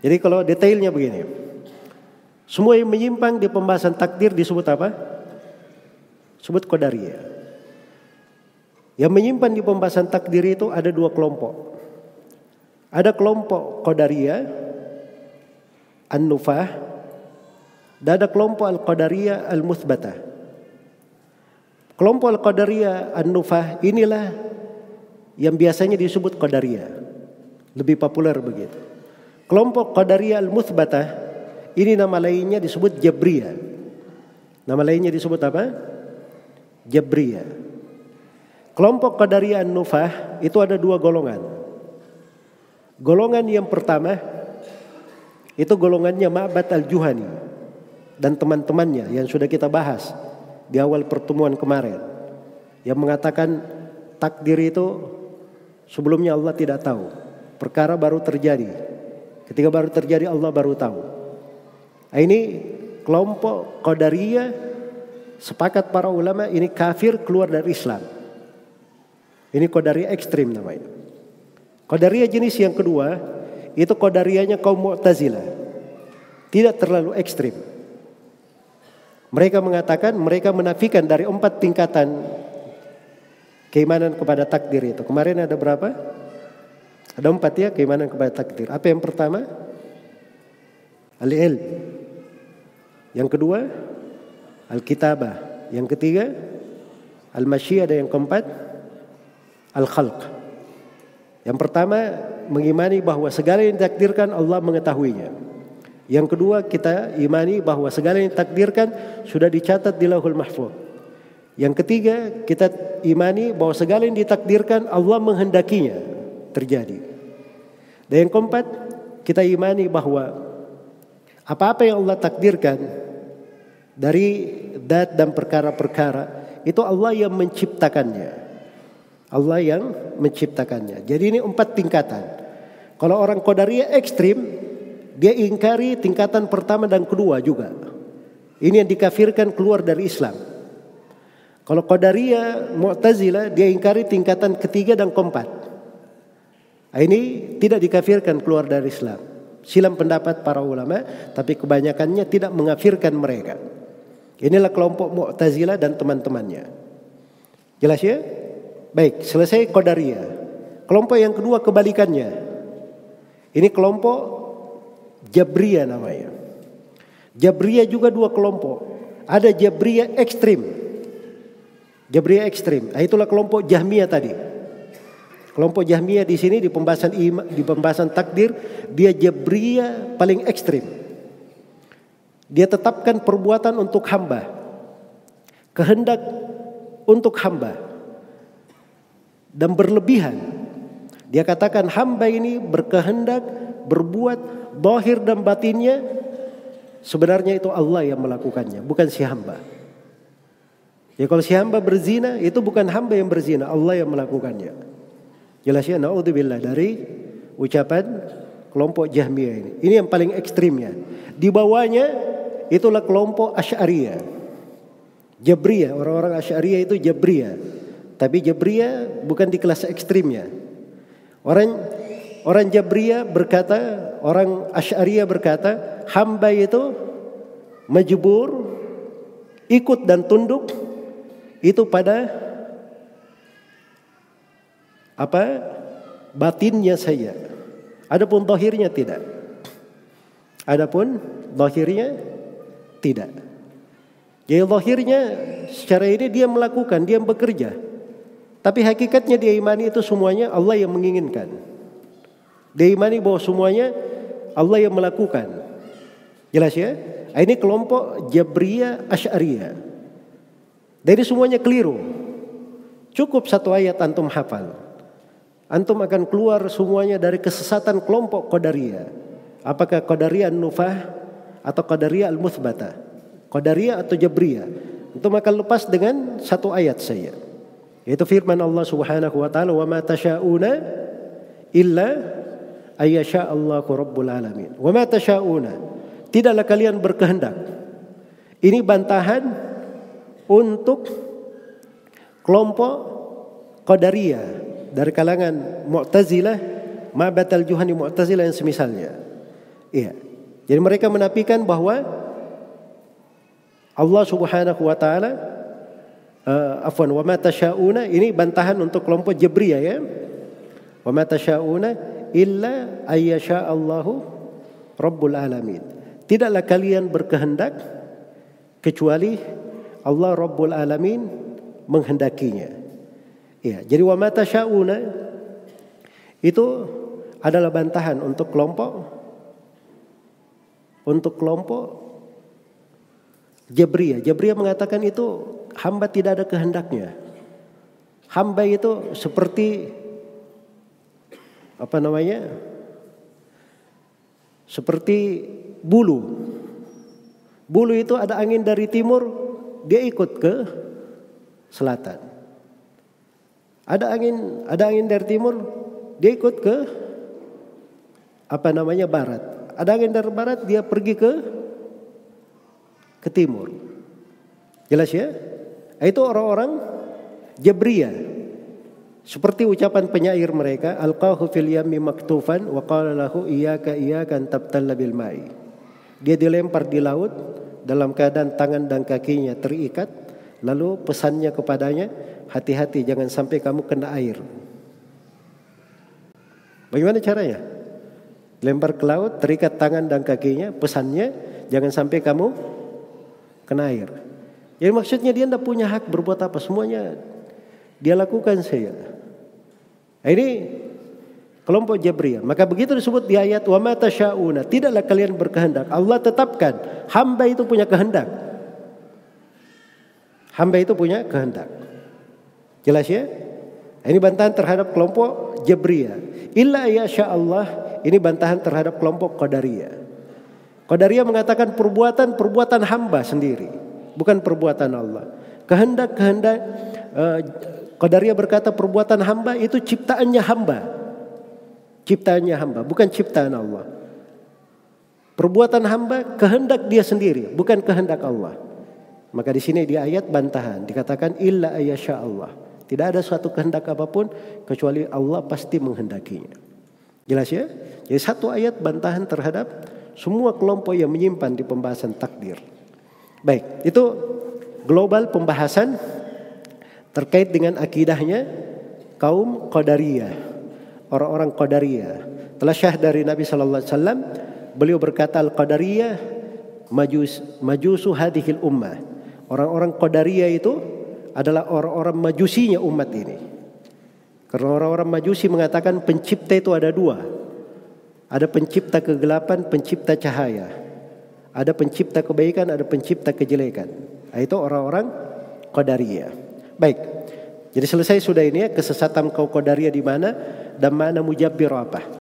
Jadi kalau detailnya begini. Semua yang menyimpang di pembahasan takdir disebut apa? Sebut Qadariyah. Yang menyimpan di pembahasan takdir itu ada dua kelompok. Ada kelompok Qadariyah, An-Nufah, dan ada kelompok Al-Qadariyah Al-Muthbatah. Kelompok Al-Qadariyah An-Nufah inilah yang biasanya disebut Qadariyah. Lebih populer begitu. Kelompok Qadariyah Al-Muthbatah ini nama lainnya disebut Jabriyah. Nama lainnya disebut apa? Jabriyah. Kelompok Qadariyah An-Nufah itu ada dua golongan. Golongan yang pertama itu golongannya Ma'bad Al-Juhani dan teman-temannya yang sudah kita bahas di awal pertemuan kemarin. Yang mengatakan takdir itu sebelumnya Allah tidak tahu. Perkara baru terjadi. Ketika baru terjadi Allah baru tahu. Nah, ini kelompok Qadariyah sepakat para ulama ini kafir keluar dari Islam. Ini Qadariyah ekstrim namanya. Qadariyah jenis yang kedua itu qadariyahnya kaum Mu'tazilah. Tidak terlalu ekstrim. Mereka mengatakan mereka menafikan dari empat tingkatan keimanan kepada takdir itu. Kemarin ada berapa? Ada empat ya keimanan kepada takdir. Apa yang pertama? Al-ilm. Yang kedua, al-kitabah. Yang ketiga, al-masyiah dan yang keempat, al-khalq. Yang pertama mengimani bahwa segala yang ditakdirkan Allah mengetahuinya. Yang kedua kita imani bahwa segala yang ditakdirkan sudah dicatat di Lauhul Mahfuz. Yang ketiga kita imani bahwa segala yang ditakdirkan Allah menghendakinya terjadi. Dan yang keempat kita imani bahwa apa-apa yang Allah takdirkan dari dat dan perkara-perkara itu Allah yang menciptakannya. Allah yang menciptakannya. Jadi ini empat tingkatan. Kalau orang Qadariyah ekstrim, dia ingkari tingkatan pertama dan kedua juga. Ini yang dikafirkan keluar dari Islam. Kalau Qadariyah Mu'tazilah, dia ingkari tingkatan ketiga dan keempat. Nah, ini tidak dikafirkan keluar dari Islam. Silam pendapat para ulama, tapi kebanyakannya tidak mengafirkan mereka. Inilah kelompok Mu'tazilah dan teman-temannya. Jelas ya? Baik, selesai Qadariyah. Kelompok yang kedua kebalikannya. Ini kelompok Jabriyah namanya. Jabriyah juga dua kelompok. Ada Jabriyah ekstrim. Jabriyah ekstrim. Nah, itulah kelompok Jahmiyah tadi. Kelompok Jahmiyah di sini di pembahasan ima, di pembahasan takdir dia Jabriyah paling ekstrim. Dia tetapkan perbuatan untuk hamba. Kehendak untuk hamba dan berlebihan. Dia katakan hamba ini berkehendak berbuat bahir dan batinnya sebenarnya itu Allah yang melakukannya, bukan si hamba. Ya kalau si hamba berzina itu bukan hamba yang berzina, Allah yang melakukannya. Jelas ya naudzubillah dari ucapan kelompok Jahmiyah ini. Ini yang paling ekstrimnya. Di bawahnya itulah kelompok Asy'ariyah. Jabriyah, orang-orang Asy'ariyah itu Jabriyah. Tapi Jabriyah bukan di kelas ekstrimnya. Orang orang Jabriyah berkata, orang Asy'ariyah berkata, hamba itu majbur ikut dan tunduk itu pada apa batinnya saja. Adapun zahirnya tidak. Adapun zahirnya tidak. Jadi zahirnya secara ini dia melakukan, dia bekerja. Tapi hakikatnya dia imani itu semuanya Allah yang menginginkan. Dia imani bahwa semuanya Allah yang melakukan. Jelas ya? Ah, ini kelompok Jabriyah Asy'ariyah. Dari semuanya keliru. Cukup satu ayat antum hafal. Antum akan keluar semuanya dari kesesatan kelompok Qadariyah. Apakah Qadariyah Nufah atau Qadariyah Al-Muthbata? Qadariyah atau Jabriyah? Antum akan lepas dengan satu ayat saja. Itu firman Allah Subhanahu wa taala, "Wa ma tasyauna illa ayyasha Allahu rabbul alamin." Wa ma tasyauna. Tidaklah kalian berkehendak. Ini bantahan untuk kelompok Qadariyah dari kalangan Mu'tazilah, Ma'batal Juhani Mu'tazilah yang semisalnya. Iya. Jadi mereka menafikan bahwa Allah Subhanahu wa taala uh, afwan wa ini bantahan untuk kelompok Jabriyah ya. Wa ma illa ayyasha Allahu rabbul alamin. Tidaklah kalian berkehendak kecuali Allah Rabbul Alamin menghendakinya. Ya, jadi wa mata syauna itu adalah bantahan untuk kelompok untuk kelompok Jabriyah. Jabriyah mengatakan itu hamba tidak ada kehendaknya. Hamba itu seperti apa namanya? Seperti bulu. Bulu itu ada angin dari timur, dia ikut ke selatan. Ada angin, ada angin dari timur, dia ikut ke apa namanya barat. Ada angin dari barat, dia pergi ke ke timur. Jelas ya? Itu orang-orang Jabriyah. Seperti ucapan penyair mereka, alqahu fil yammi maktufan wa qala lahu iyyaka iyyaka tabtalla bil ma'i. Dia dilempar di laut dalam keadaan tangan dan kakinya terikat, lalu pesannya kepadanya, hati-hati jangan sampai kamu kena air. Bagaimana caranya? Lempar ke laut, terikat tangan dan kakinya, pesannya jangan sampai kamu kena air. Jadi maksudnya dia tidak punya hak berbuat apa, semuanya dia lakukan saja. Nah, ini kelompok Jabriyah. Maka begitu disebut di ayat wa ma tasyauna, tidaklah kalian berkehendak. Allah tetapkan hamba itu punya kehendak. Hamba itu punya kehendak. Jelas ya? Ini bantahan terhadap kelompok Jabriyah. Illa ya Allah, ini bantahan terhadap kelompok Qadariyah. Qadariyah mengatakan perbuatan-perbuatan hamba sendiri, bukan perbuatan Allah. Kehendak-kehendak uh, Qadariyah berkata perbuatan hamba itu ciptaannya hamba. Ciptaannya hamba, bukan ciptaan Allah. Perbuatan hamba kehendak dia sendiri, bukan kehendak Allah. Maka di sini di ayat bantahan dikatakan illa ayyasha Allah. Tidak ada suatu kehendak apa pun kecuali Allah pasti menghendakinya. Jelas ya? Jadi satu ayat bantahan terhadap semua kelompok yang menyimpan di pembahasan takdir. Baik, itu global pembahasan terkait dengan akidahnya kaum Qadariyah, orang-orang Qadariyah. Telah syah dari Nabi sallallahu alaihi wasallam, beliau berkata al-Qadariyah majus majusu hadhil ummah. Orang-orang Qadariyah itu adalah orang-orang majusinya umat ini. Karena orang-orang majusi mengatakan pencipta itu ada dua. Ada pencipta kegelapan, pencipta cahaya. Ada pencipta kebaikan, ada pencipta kejelekan. Itu orang-orang Qadariyah. Baik. Jadi selesai sudah ini ya kesesatan kau Qadariyah di mana dan mana mujabbir apa.